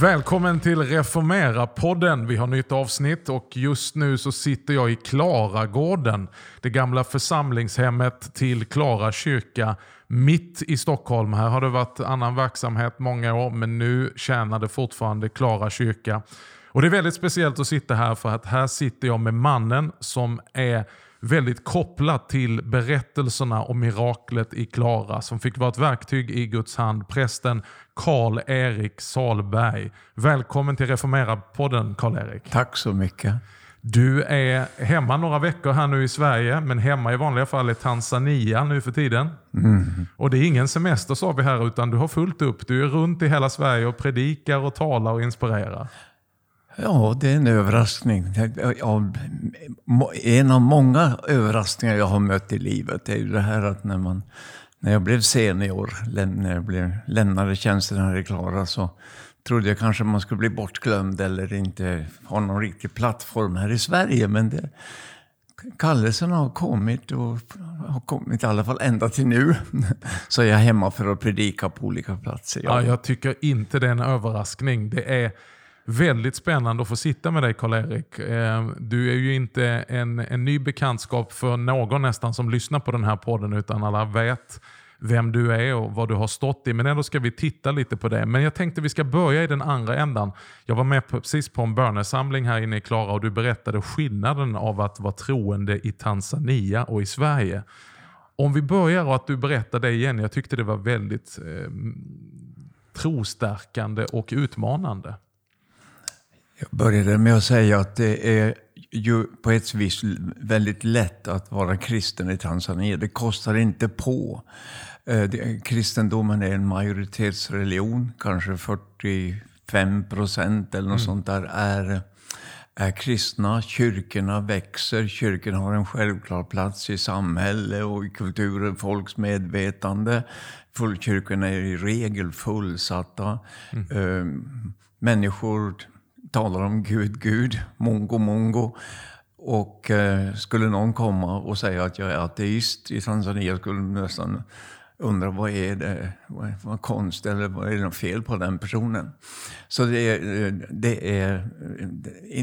Välkommen till Reformera-podden. Vi har nytt avsnitt och just nu så sitter jag i Klaragården. Det gamla församlingshemmet till Klara kyrka mitt i Stockholm. Här har det varit annan verksamhet många år men nu tjänar det fortfarande Klara kyrka. Och Det är väldigt speciellt att sitta här för att här sitter jag med mannen som är väldigt kopplat till berättelserna om miraklet i Klara som fick vara ett verktyg i Guds hand. Prästen Karl-Erik Salberg. Välkommen till Reformera-podden Karl-Erik. Tack så mycket. Du är hemma några veckor här nu i Sverige, men hemma i vanliga fall i Tanzania nu för tiden. Mm. Och det är ingen semester sa vi här, utan du har fullt upp. Du är runt i hela Sverige och predikar och talar och inspirerar. Ja, det är en överraskning. En av många överraskningar jag har mött i livet är ju det här att när, man, när jag blev senior, när jag blev, lämnade tjänsten här i Klara, så trodde jag kanske man skulle bli bortglömd eller inte ha någon riktig plattform här i Sverige. Men det, kallelsen har kommit och har kommit i alla fall ända till nu. Så jag är hemma för att predika på olika platser. Ja, jag tycker inte det är en överraskning. Det är Väldigt spännande att få sitta med dig Karl-Erik. Eh, du är ju inte en, en ny bekantskap för någon nästan som lyssnar på den här podden utan alla vet vem du är och vad du har stått i. Men ändå ska vi titta lite på det. Men jag tänkte vi ska börja i den andra ändan. Jag var med på, precis på en bönesamling här inne i Klara och du berättade skillnaden av att vara troende i Tanzania och i Sverige. Om vi börjar och att du berättar det igen. Jag tyckte det var väldigt eh, trostärkande och utmanande. Jag började med att säga att det är ju på ett vis väldigt lätt att vara kristen i Tanzania. Det kostar inte på. Eh, kristendomen är en majoritetsreligion, kanske 45 procent eller något mm. sånt där är, är kristna. Kyrkorna växer, kyrkorna har en självklar plats i samhälle och i kulturen, folks medvetande. Kyrkorna är i regel fullsatta. Mm. Eh, människor talar om Gud, Gud, mongo, mongo. Och eh, skulle någon komma och säga att jag är ateist i Tanzania skulle nästan undra vad är det, vad, vad konst eller vad är det fel på den personen? Så det, är, det, är,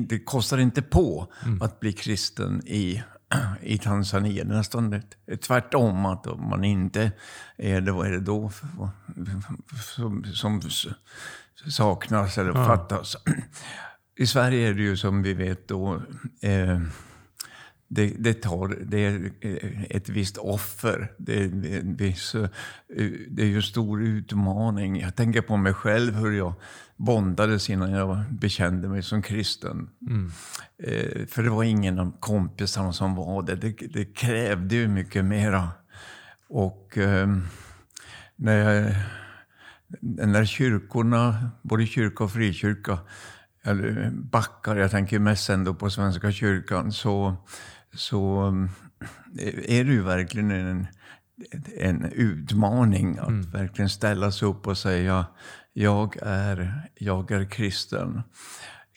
det kostar inte på mm. att bli kristen i, i Tanzania. Det är nästan tvärtom, att om man inte är det, vad är det då som, som saknas eller ja. fattas. I Sverige är det ju som vi vet då, eh, det, det, tar, det är ett visst offer. Det, det, viss, eh, det är ju en stor utmaning. Jag tänker på mig själv, hur jag bondades innan jag bekände mig som kristen. Mm. Eh, för det var ingen av kompisarna som var det. Det, det krävde ju mycket mera. Och eh, när jag när kyrkorna, både kyrka och frikyrka, eller backar, jag tänker mest ändå på Svenska kyrkan, så, så eh, är det ju verkligen en, en utmaning att mm. verkligen ställa sig upp och säga jag är, jag är kristen.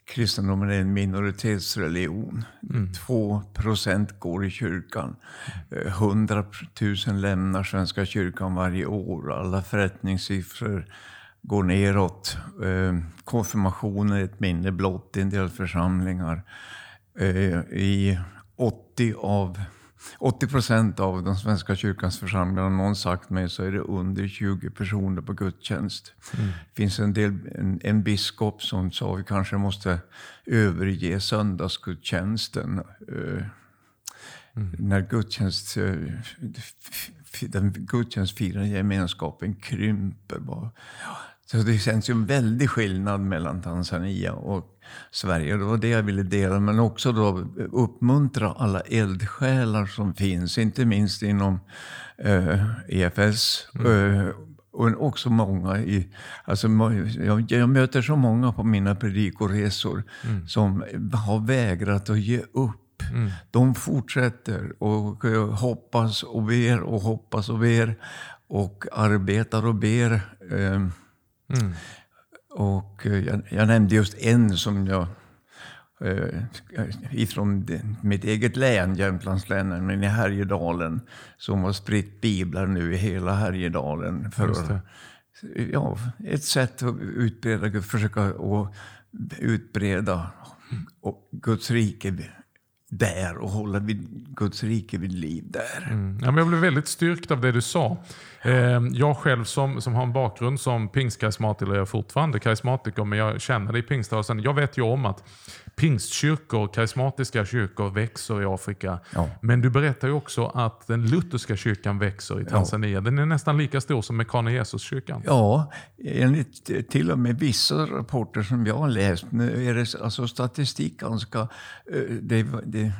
Kristendomen är en minoritetsreligion. Mm. 2 procent går i kyrkan. 100 000 lämnar Svenska kyrkan varje år. Alla förrättningssiffror går neråt. Eh, konfirmationer är ett minne blott i en del församlingar. Eh, I 80 av 80 procent av de Svenska kyrkans församlingar, har någon sagt mig, så är det under 20 personer på gudstjänst. Mm. Det finns en, del, en, en biskop som sa att vi kanske måste överge söndagsgudstjänsten. Uh, mm. När gudstjänst, uh, den gudstjänstfirande gemenskapen krymper. Bara. Så det känns ju en väldig skillnad mellan Tanzania och Sverige. Det var det jag ville dela, men också då uppmuntra alla eldsjälar som finns, inte minst inom eh, EFS. Mm. Eh, och också många i... Alltså, jag, jag, möter så många på mina predikoresor mm. som har vägrat att ge upp. Mm. De fortsätter och uh, hoppas och ber och hoppas och ber och arbetar och ber. Uh, mm Och eh, jag, jag nämnde just en som jag eh, ifrån mitt eget län, Jämtlands län, men i Härjedalen, som har spritt biblar nu i hela Härjedalen. För det. ja, ett sätt att utbreda, försöka att utbreda och Guds rike där och hålla vid, Guds rike vid liv där. Mm. Ja, men jag blev väldigt styrkt av det du sa. Eh, jag själv som, som har en bakgrund som pingstkarismatiker, jag är fortfarande karismatiker, men jag känner det i pingströrelsen. Jag vet ju om att pingstkyrkor, karismatiska kyrkor växer i Afrika. Ja. Men du berättar också att den lutherska kyrkan växer i Tanzania. Den är nästan lika stor som Mekane Jesuskyrkan. Ja, enligt till och med vissa rapporter som jag har läst, nu är det alltså statistik ganska... eh, Det, det,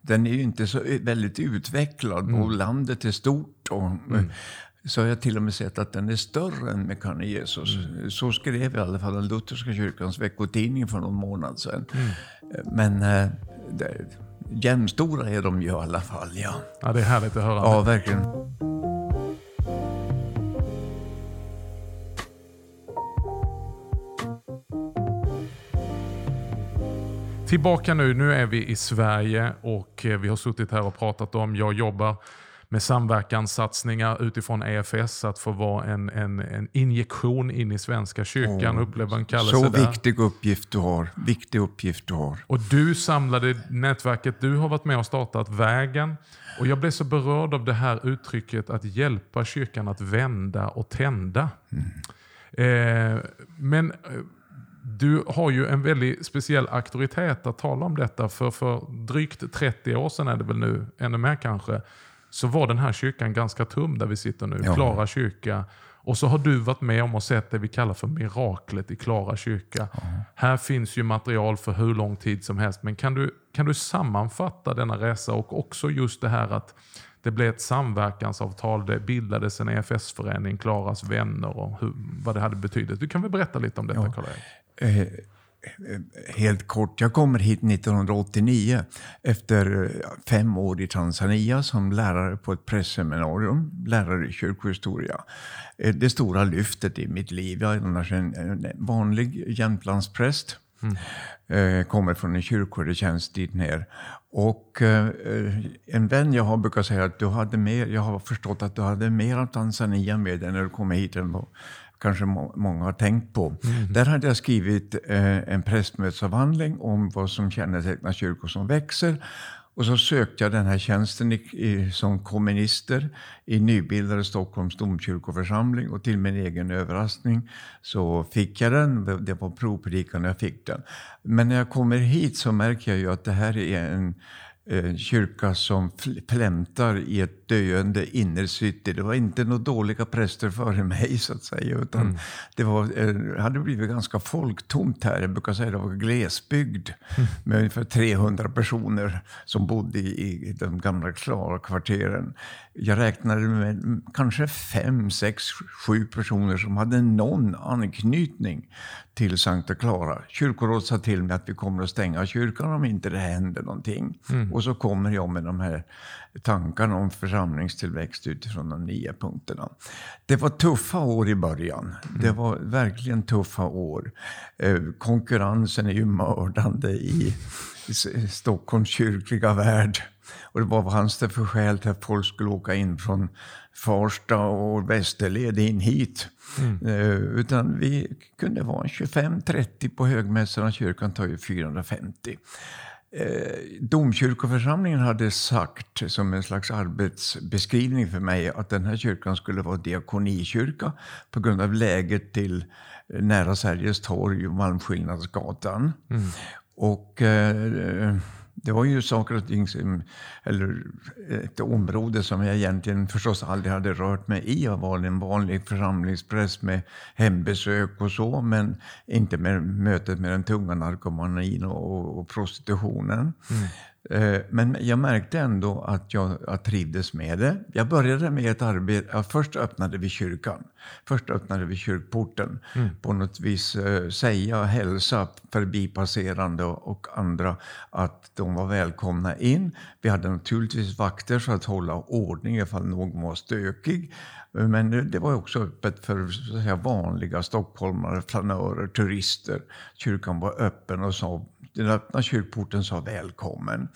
den är ju inte så väldigt utvecklad och landet är stort. Och, Så har jag till och med sett att den är större än Mekane Jesus. Så skrev i alla fall den lutherska kyrkans veckotidning för någon månad sedan. Men eh, det, jämnstora är de ju i alla fall, ja. Ja, det är härligt att höra. Ja, verkligen. Tillbaka nu, nu är vi i Sverige och eh, vi har suttit här och pratat om, jag jobbar med samverkanssatsningar utifrån EFS, att få vara en, en, en injektion in i Svenska kyrkan, uppleva en kallelse Så där. viktig uppgift du har. Viktig uppgift du har. Och du samlade nätverket, du har varit med och startat Vägen. Och jag blev så berörd av det här uttrycket att hjälpa kyrkan att vända och tända. Eh, men eh, du har ju en väldigt speciell auktoritet att tala om detta. För för drygt 30 år sedan är det väl nu, ännu mer kanske, så var den här kyrkan ganska tum där vi sitter nu. Ja. Klara kyrka. Och så har du varit med om och sett det vi kallar för miraklet i Klara kyrka. Här finns ju material för hur lång tid som helst. Men kan du, kan du sammanfatta denna resa och också just det här att det blev ett samverkansavtal, det bildades en EFS-förening, Klaras vänner och hur, vad det hade betydit. Du kan väl berätta lite om detta Karl-Erik? Eh, helt kort, jag kommer hit 1989 efter fem år i Tanzania som lärare på ett pressseminarium, lärare i kyrkohistoria. Eh, Det stora lyftet i mitt liv. Jag är annars en, en vanlig Jämtlandspräst. Eh, kommer från en kyrkoherdetjänst dit ner. Och en vän jag har brukar säga att du hade mer, jag har förstått att du hade mer av Tanzania med dig när du kom hit än vad kanske må- många har tänkt på. Där hade jag skrivit eh, en prästmötesavhandling om vad som kännetecknar kyrkor som växer. Och så sökte jag den här tjänsten i, i, som komminister i nybildade Stockholms domkyrkoförsamling och till min egen överraskning så fick jag den. Det var provpredikan jag fick den. Men när jag kommer hit så märker jag ju att det här är en eh, kyrka som flämtar i ett döende innercity. Det var inte några dåliga präster före mig så att säga. Utan det var, eh, hade blivit ganska folktomt här. Jag brukar säga att det var glesbygd med ungefär 300 personer som bodde i, i de gamla Klara-kvarteren. Jag räknade med kanske fem, sex, sju personer som hade någon anknytning till Sankta Clara. Kyrkorådet sa till mig att vi kommer att stänga kyrkan om inte det händer någonting. Och så kommer jag med de här tankarna om församlingstillväxt utifrån de nio punkterna. Det var tuffa år i början. Det var verkligen tuffa år. Eh, konkurrensen är ju mördande i, i Stockholms kyrkliga värld. Och det var, vad fanns det för skäl till att folk skulle åka in från Farsta och Västerled in hit? Eh, utan vi kunde vara 25-30 på högmässorna. Kyrkan tar ju 450. Eh, Domkyrkoförsamlingen hade sagt som en slags arbetsbeskrivning för mig att den här kyrkan skulle vara diakonikyrka på grund av läget till eh, nära Sergels torg och Malmskillnadsgatan. Och eh, det var ju saker och ting som, eller ett område som jag egentligen förstås aldrig hade rört mig i. Jag var en vanlig församlingspräst med hembesök och så, men inte med mötet med den tunga narkomanin och, och prostitutionen. Mm. Men jag märkte ändå att jag, trivdes med det. Jag började med ett arbete. Ja, först öppnade vi kyrkan. Först öppnade vi kyrkporten. På något vis eh, säga, hälsa förbipasserande och, och andra att de var välkomna in. Vi hade naturligtvis vakter för att hålla ordning ifall någon var stökig. Men det, det var också öppet för säga, vanliga stockholmare, flanörer, turister. Kyrkan var öppen och sa, den öppna kyrkporten sa välkommen.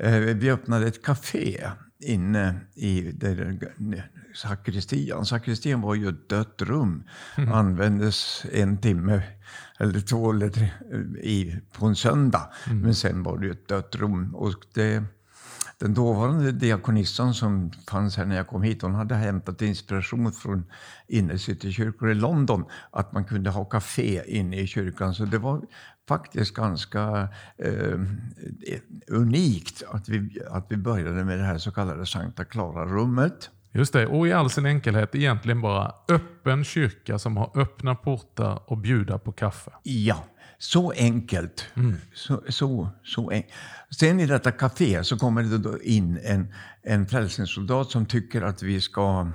Eh, Vi öppnade ett café inne i där, sakristian. Sakristian var ju ett dött rum. Användes en timme eller två eller tre i, på en söndag. Men sen var det ju ett dött rum. Och det, den dåvarande diakonissan som fanns här när jag kom hit, hon hade hämtat inspiration från innercitykyrkor i London, att man kunde ha café inne i kyrkan. Så det var faktiskt ganska eh, unikt att vi, att vi började med det här så kallade Sankta Clara-rummet. Just det, och i all sin enkelhet egentligen bara öppen kyrka som har öppna portar och bjuda på kaffe. Ja, så enkelt. Så, så, så en... Sen i detta café så kommer det då in en, en frälsningssoldat som tycker att vi ska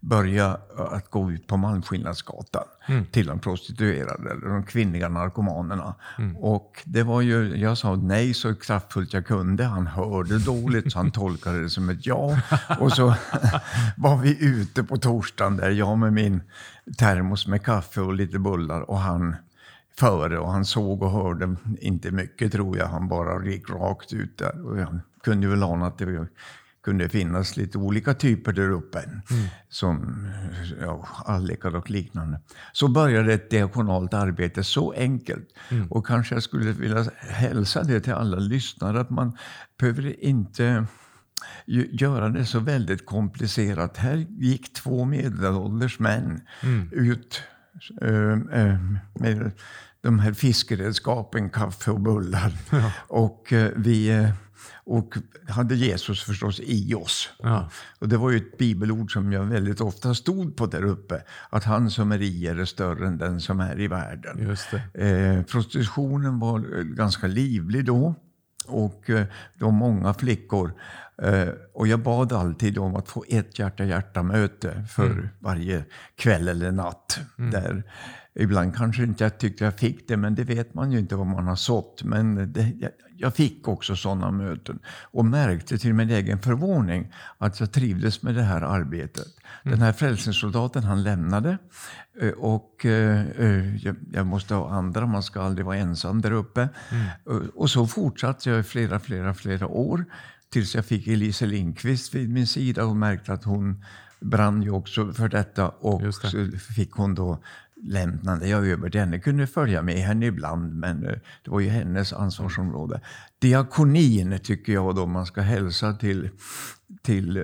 börja att gå ut på Malmskillnadsgatan till de prostituerade, eller de kvinnliga narkomanerna. Och det var ju, jag sa nej så kraftfullt jag kunde. Han hörde dåligt så han tolkade det som ett ja. Och så var vi ute på torsdagen där, jag med min termos med kaffe och lite bullar och han före och han såg och hörde inte mycket tror jag. Han bara gick rakt ut där. Och jag kunde väl ana att det kunde finnas lite olika typer där uppe. Som ja, allikar och liknande. Så började ett diakonalt arbete, så enkelt. Och kanske jag skulle vilja hälsa det till alla lyssnare att man behöver inte göra det så väldigt komplicerat. Här gick två medelålders män ut eh, eh, med de här fiskeredskapen, kaffe och bullar. Och eh, vi eh, och hade Jesus förstås i oss. Ja. Och det var ju ett bibelord som jag väldigt ofta stod på där uppe. Att han som är i er är större än den som är i världen. Eh, prostitutionen var eh, ganska livlig då. Och eh, det var många flickor. Eh, och jag bad alltid om att få ett hjärta-hjärta-möte för varje kväll eller natt. Där ibland kanske inte jag tyckte jag fick det, men det vet man ju inte vad man har sått. Men det, jag, jag fick också sådana möten och märkte till min egen förvåning att jag trivdes med det här arbetet. Den här frälsningssoldaten han lämnade eh, och eh, eh, jag, jag måste ha andra, man ska aldrig vara ensam där uppe. Eh, Och så fortsatte jag i flera, flera, flera år tills jag fick Elise Lindqvist vid min sida och märkte att hon brann ju också för detta och det. så fick hon då lämnade jag över till henne. kunde följa med henne ibland, men eh, det var ju hennes ansvarsområde. Diakonin tycker jag då man ska hälsa till, till eh,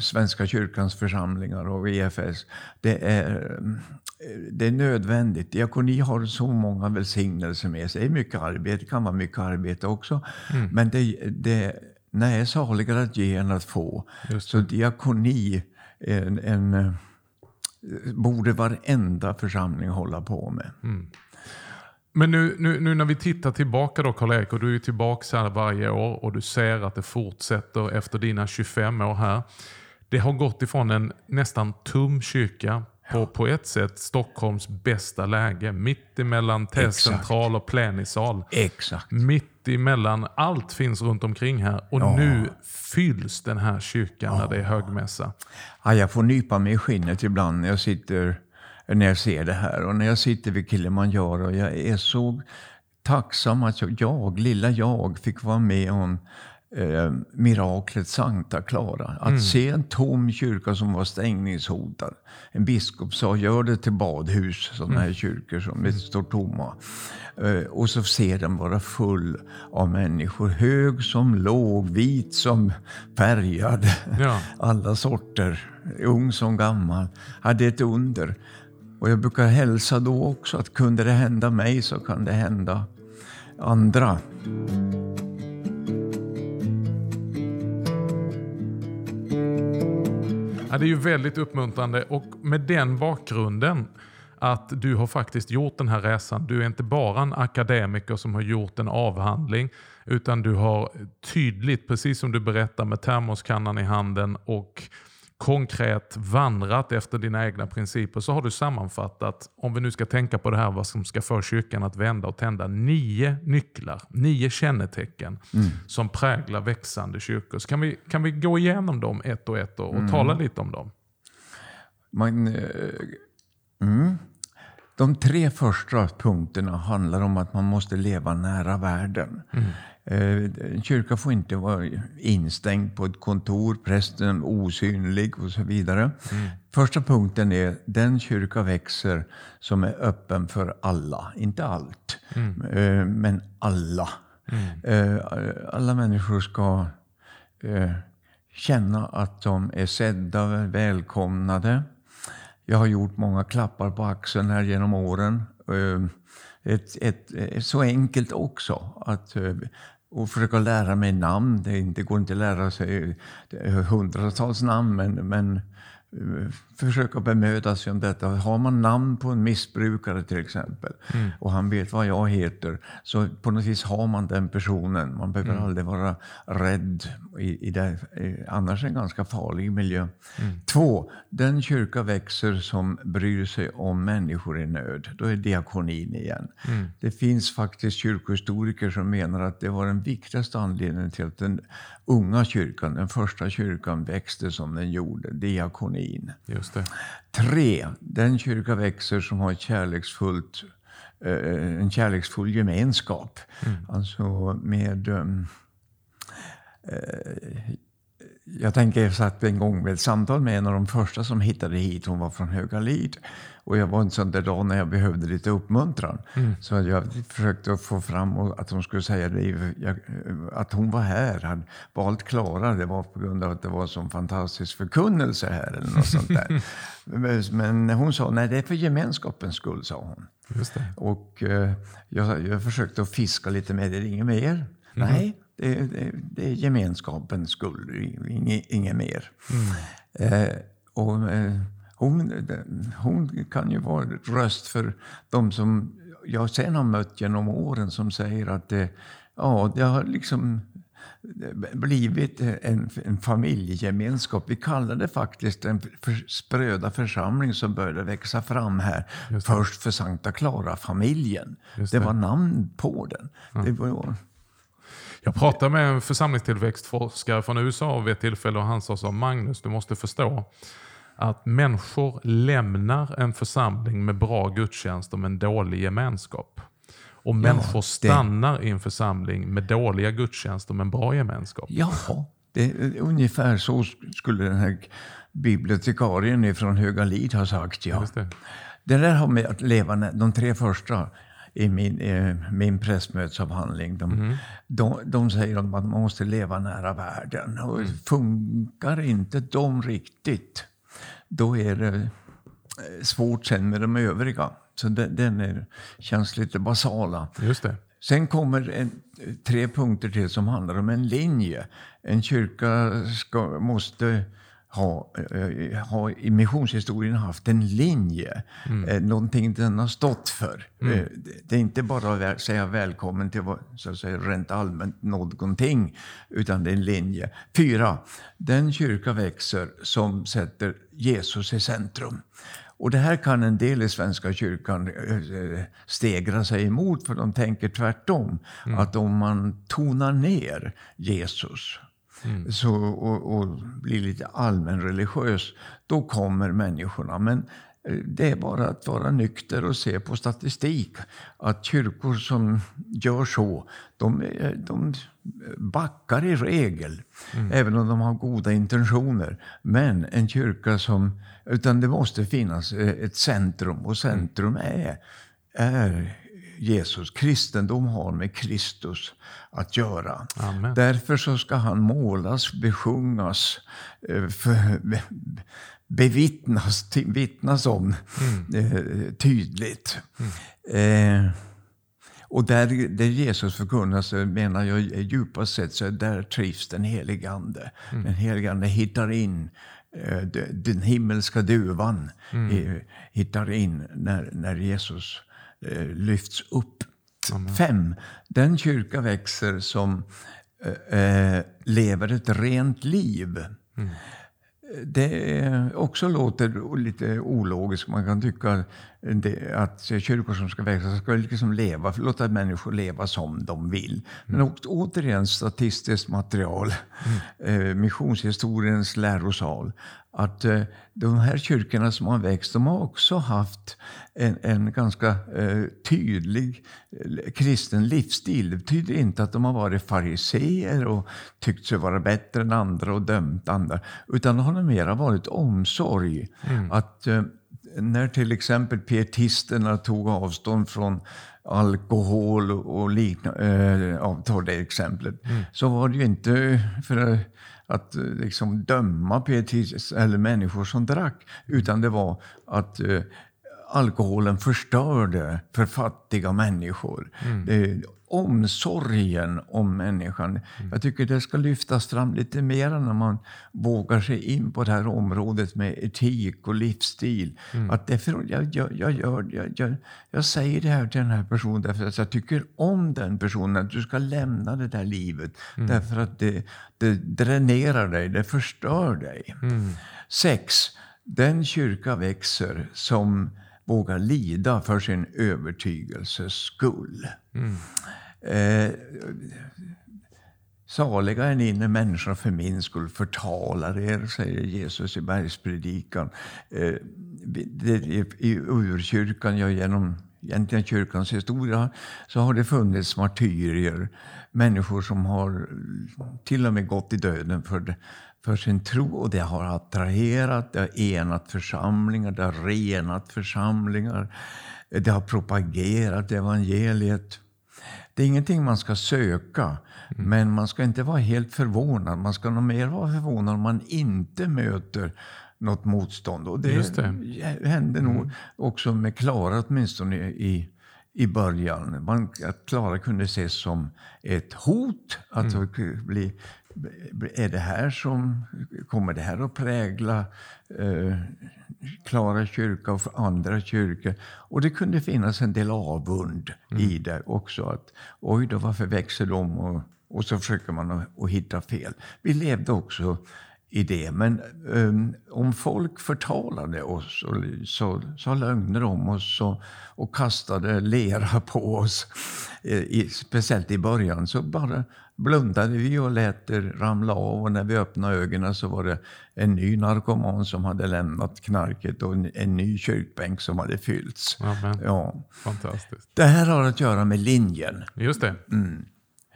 Svenska kyrkans församlingar och EFS. Det är, eh, det är nödvändigt. Diakoni har så många välsignelser med sig. Det är mycket arbete, det kan vara mycket arbete också. Men det, det nej, saligare att ge än att få. Så diakoni är en, en borde varenda församling hålla på med. Men nu, nu, nu när vi tittar tillbaka då Karl-Erik och du är tillbaka här varje år och du ser att det fortsätter efter dina 25 år här. Det har gått ifrån en nästan tom kyrka på, på ett sätt Stockholms bästa läge. Mitt emellan T-central och plenisal. Exakt. Mitt emellan, allt finns runt omkring här och Ja. nu fylls den här kyrkan när det är högmässa. Ja, jag får nypa mig i skinnet ibland när jag sitter när jag ser det här. Och när jag sitter vid Kilimanjaro. Jag är så tacksam att jag, jag lilla jag, fick vara med om eh, miraklet Sankta Clara. Att se en tom kyrka som var stängningshotad. En biskop sa, gör det till badhus, sådana här kyrkor som står tomma. Eh, och så ser den vara full av människor. Hög som låg, vit som färgad. Ja. Alla sorter, ung som gammal. Ja, det är ett under. Och jag brukar hälsa då också att kunde det hända mig så kan det hända andra. Ja, det är ju väldigt uppmuntrande och med den bakgrunden att du har faktiskt gjort den här resan. Du är inte bara en akademiker som har gjort en avhandling, utan du har tydligt, precis som du berättar med termoskannan i handen och konkret vandrat efter dina egna principer så har du sammanfattat, om vi nu ska tänka på det här vad som ska få kyrkan att vända och tända, nio nycklar, nio kännetecken mm. som präglar växande kyrkor. Så kan vi, kan vi gå igenom dem ett och ett och, och mm. tala lite om dem? Man, eh, mm. De tre första punkterna handlar om att man måste leva nära världen. Eh, en kyrka får inte vara instängd på ett kontor, prästen osynlig och så vidare. Mm. Första punkten är den kyrka växer som är öppen för alla. Inte allt, mm. Eh, men alla. Mm. Alla människor ska känna att de är sedda, välkomnade. Jag har gjort många klappar på axeln här genom åren. Ett, ett, ett, så enkelt också. Att eh, och försöka lära mig namn. Det går inte att lära sig eh, hundratals namn, men, men försöka bemöda sig om detta. Har man namn på en missbrukare till exempel mm. och han vet vad jag heter så på något vis har man den personen. Man behöver mm. aldrig vara rädd i, i det, annars en ganska farlig miljö. Mm. Två, den kyrka växer som bryr sig om människor i nöd. Då är diakonin igen. Mm. Det finns faktiskt kyrkohistoriker som menar att det var den viktigaste anledningen till att den unga kyrkan, den första kyrkan, växte som den gjorde. Diakonin. Just det. Tre, den kyrka växer som har kärleksfullt, eh, en kärleksfull gemenskap. Mm. Alltså med... Jag tänker, jag satt en gång med ett samtal med en av de första som hittade hit. Hon var från Högalid. Och jag var en sån där dag när jag behövde lite uppmuntran. Mm. Så jag försökte få fram att hon skulle säga det, att hon var här, hade valt Klara. Det var på grund av att det var en sån fantastisk förkunnelse här. Eller något sånt där. Men hon sa, nej det är för gemenskapens skull, sa hon. Och eh, jag, jag försökte att fiska lite med det, inget mer. Mm. Nej, det, det, det, är gemenskapens skull, inget, inget mer. Mm. Eh, och, eh, hon, hon kan ju vara röst för de som jag sen har mött genom åren som säger att det, ja, det har liksom blivit en, en familjegemenskap. Vi kallar det faktiskt en för, spröda församling som började växa fram här. Först för Sankta Clara-familjen. Det. det. var namn på den. Ja. Det var, jag pratade med en församlingstillväxtforskare från USA vid ett tillfälle och han sa Magnus, du måste förstå att människor lämnar en församling med bra gudstjänst och med en dålig gemenskap. Och människor det... stannar i en församling med dåliga gudstjänster med en bra gemenskap. Ja, det, ungefär så skulle den här bibliotekarien från Höga Lid ha sagt. Ja. Det. det där har med att leva, de tre första i min, eh, min pressmötesavhandling. De, mm. de, de, säger att man måste leva nära världen. Och mm. Funkar inte de riktigt, då är det eh, svårt sen med de övriga. Så den, den är, känns lite basala. Just det. Sen kommer en, tre punkter till som handlar om en linje. En kyrka ska, måste ha, eh, ha i missionshistorien haft en linje. Mm. Eh, någonting den har stått för. Mm. Det är inte bara att säga välkommen till så att säga, rent allmänt någonting, utan det är en linje. Fyra, den kyrka växer som sätter Jesus i centrum. Och det här kan en del i Svenska kyrkan eh, stegra sig emot, för de tänker tvärtom. Mm. Att om man tonar ner Jesus mm. så, och, och, blir lite allmänreligiös, då kommer människorna. Men eh, det är bara att vara nykter och se på statistik. Att kyrkor som gör så, de, de backar i regel. Mm. Även om de har goda intentioner. Men en kyrka som... Utan det måste finnas eh, ett centrum. Och centrum är, är Jesus. Kristendom har med Kristus att göra. Amen. Därför så ska han målas, besjungas, eh, bevittnas, vittnas om mm. Eh, tydligt. Mm. Eh, och där, där Jesus förkunnas, menar jag djupast sett, så där trivs den helige Ande. Mm. Den helige Ande hittar in den himmelska duvan mm. hittar in när, när Jesus lyfts upp. Amen. Fem, den kyrka växer som eh, lever ett rent liv. Mm det också låter lite ologiskt. Man kan tycka att kyrkor som ska växa ska liksom leva, låta människor leva som de vill. Men mm. återigen statistiskt material, mm. missionshistoriens lärosal att eh, de här kyrkorna som har växt, de har också haft en, en ganska eh, tydlig eh, kristen livsstil. Det betyder inte att de har varit fariseer och tyckt sig vara bättre än andra och dömt andra. Utan det har mera varit omsorg. Mm. Att eh, när till exempel pietisterna tog avstånd från alkohol och liknande, eh, ta det exemplet, mm. så var det ju inte för att liksom döma pietis, eller människor som drack. Utan det var att eh, alkoholen förstörde för fattiga människor. Mm. Det, omsorgen om människan. Mm. Jag tycker det ska lyftas fram lite mer när man vågar sig in på det här området med etik och livsstil. Mm. Att därför, jag, jag, jag, jag, jag, jag säger det här till den här personen därför att jag tycker om den personen. Att du ska lämna det där livet mm. därför att det, det dränerar dig, det förstör dig. Mm. Sex, den kyrka växer som vågar lida för sin övertygelses skull. Mm. Eh, Saliga är ni när människor för min skull förtalar er, säger Jesus i bergspredikan. Eh, I urkyrkan, ja, genom egentligen kyrkans historia, så har det funnits martyrier. Människor som har till och med gått i döden för, för sin tro. Och det har attraherat, det har enat församlingar, det har renat församlingar. Det har propagerat evangeliet. Det är ingenting man ska söka, mm. men man ska inte vara helt förvånad. Man ska nog mer vara förvånad om man inte möter något motstånd. Och det, det. hände mm. nog också med Klara åtminstone i, i början. Man, att Klara kunde ses som ett hot. Att mm. bli, är det här som, kommer det här att prägla eh, Klara kyrka och andra kyrkor? Och det kunde finnas en del avund mm. i det också. Att, Oj då, varför växer de? Och, och så försöker man att, att hitta fel. Vi levde också i det. Men um, om folk förtalade oss och sa, sa lögner om oss och, och kastade lera på oss, i, speciellt i början, så bara blundade vi och lät det ramla av. Och när vi öppnade ögonen så var det en ny narkoman som hade lämnat knarket och en, en ny kyrkbänk som hade fyllts. Amen. Ja. Fantastiskt. Det här har att göra med linjen. Just det. Mm.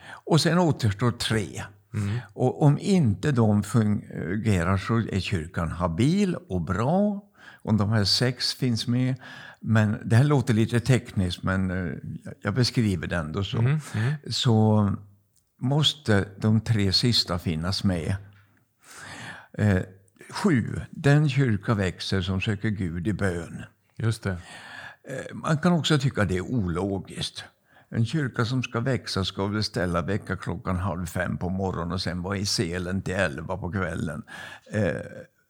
Och sen återstår tre. Mm. Och om inte de fungerar så är kyrkan habil och bra. Om de här sex finns med. Men det här låter lite tekniskt, men eh, jag beskriver det ändå så. Mm. Mm. Så måste de tre sista finnas med. Eh, sju, den kyrka växer som söker Gud i bön. Just det. Eh, man kan också tycka det är ologiskt. En kyrka som ska växa ska väl ställa väckarklockan halv fem på morgonen och sen vara i selen till elva på kvällen. Eh,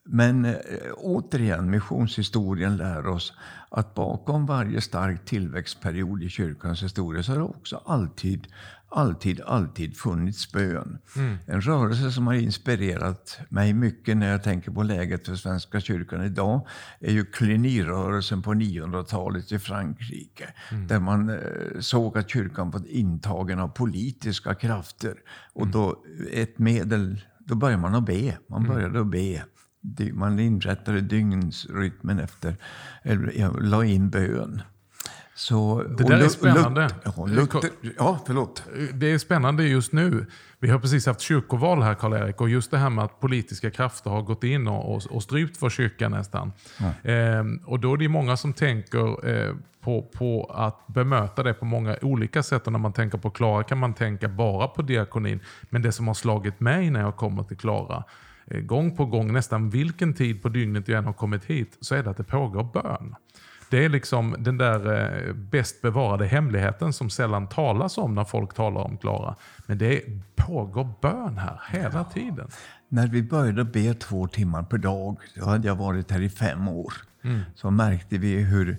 men eh, återigen, missionshistorien lär oss att bakom varje stark tillväxtperiod i kyrkans historia så har det också alltid alltid, alltid funnits bön. Mm. En rörelse som har inspirerat mig mycket när jag tänker på läget för Svenska kyrkan idag är ju Cluny-rörelsen på 900-talet i Frankrike. Mm. Där man eh, såg att kyrkan var intagen av politiska krafter. Och mm. då, ett medel, då började man att be. Man mm. började att be. Man inrättade dygnsrytmen efter, eller la in bön. Så, det där är spännande. Luther, ja, förlåt. Det är spännande just nu. Vi har precis haft kyrkoval här, Karl-Erik. Och just det här med att politiska krafter har gått in och, och, och strypt vår kyrka nästan. Ja. Ehm, och då är det många som tänker eh, på, på att bemöta det på många olika sätt. Och när man tänker på Klara kan man tänka bara på diakonin. Men det som har slagit mig när jag kommer till Klara eh, gång på gång, nästan vilken tid på dygnet jag än har kommit hit, så är det att det pågår bön. Det är liksom den där eh, bäst bevarade hemligheten som sällan talas om när folk talar om Klara. Men det pågår bön här hela tiden. När vi började be två timmar per dag, då hade jag varit här i fem år, Mm. så märkte vi hur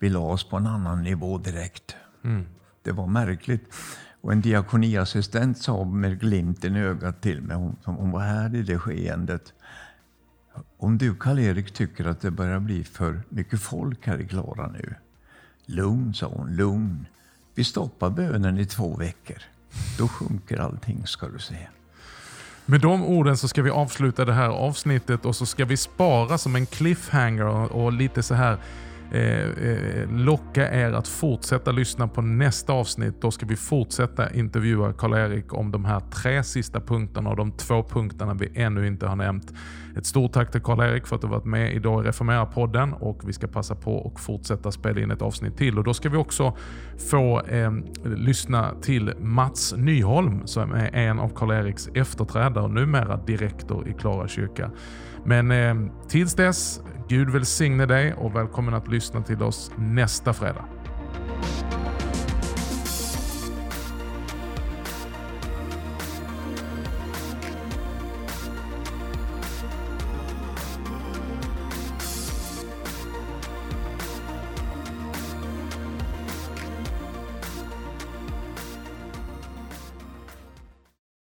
vi la oss på en annan nivå direkt. Mm. Det var märkligt. Och en diakoniassistent sa med glimten i ögat till mig, hon, hon var här i det skeendet. Om du Karl-Erik tycker att det börjar bli för mycket folk här i Klara nu. Lugn, sa hon, lugn. Vi stoppar bönen i två veckor. Då sjunker allting ska du se. Med de orden så ska vi avsluta det här avsnittet och så ska vi spara som en cliffhanger och, lite så här Eh, eh, locka er att fortsätta lyssna på nästa avsnitt. Då ska vi fortsätta intervjua Karl-Erik om de här tre sista punkterna och de två punkterna vi ännu inte har nämnt. Ett stort tack till Karl-Erik för att du varit med idag i Reformera-podden och vi ska passa på att fortsätta spela in ett avsnitt till. Och Då ska vi också få eh, lyssna till Mats Nyholm som är en av Karl-Eriks efterträdare och numera direktor i Klara kyrka. Men eh, tills dess, Gud välsigne dig och välkommen att lyssna till oss nästa fredag.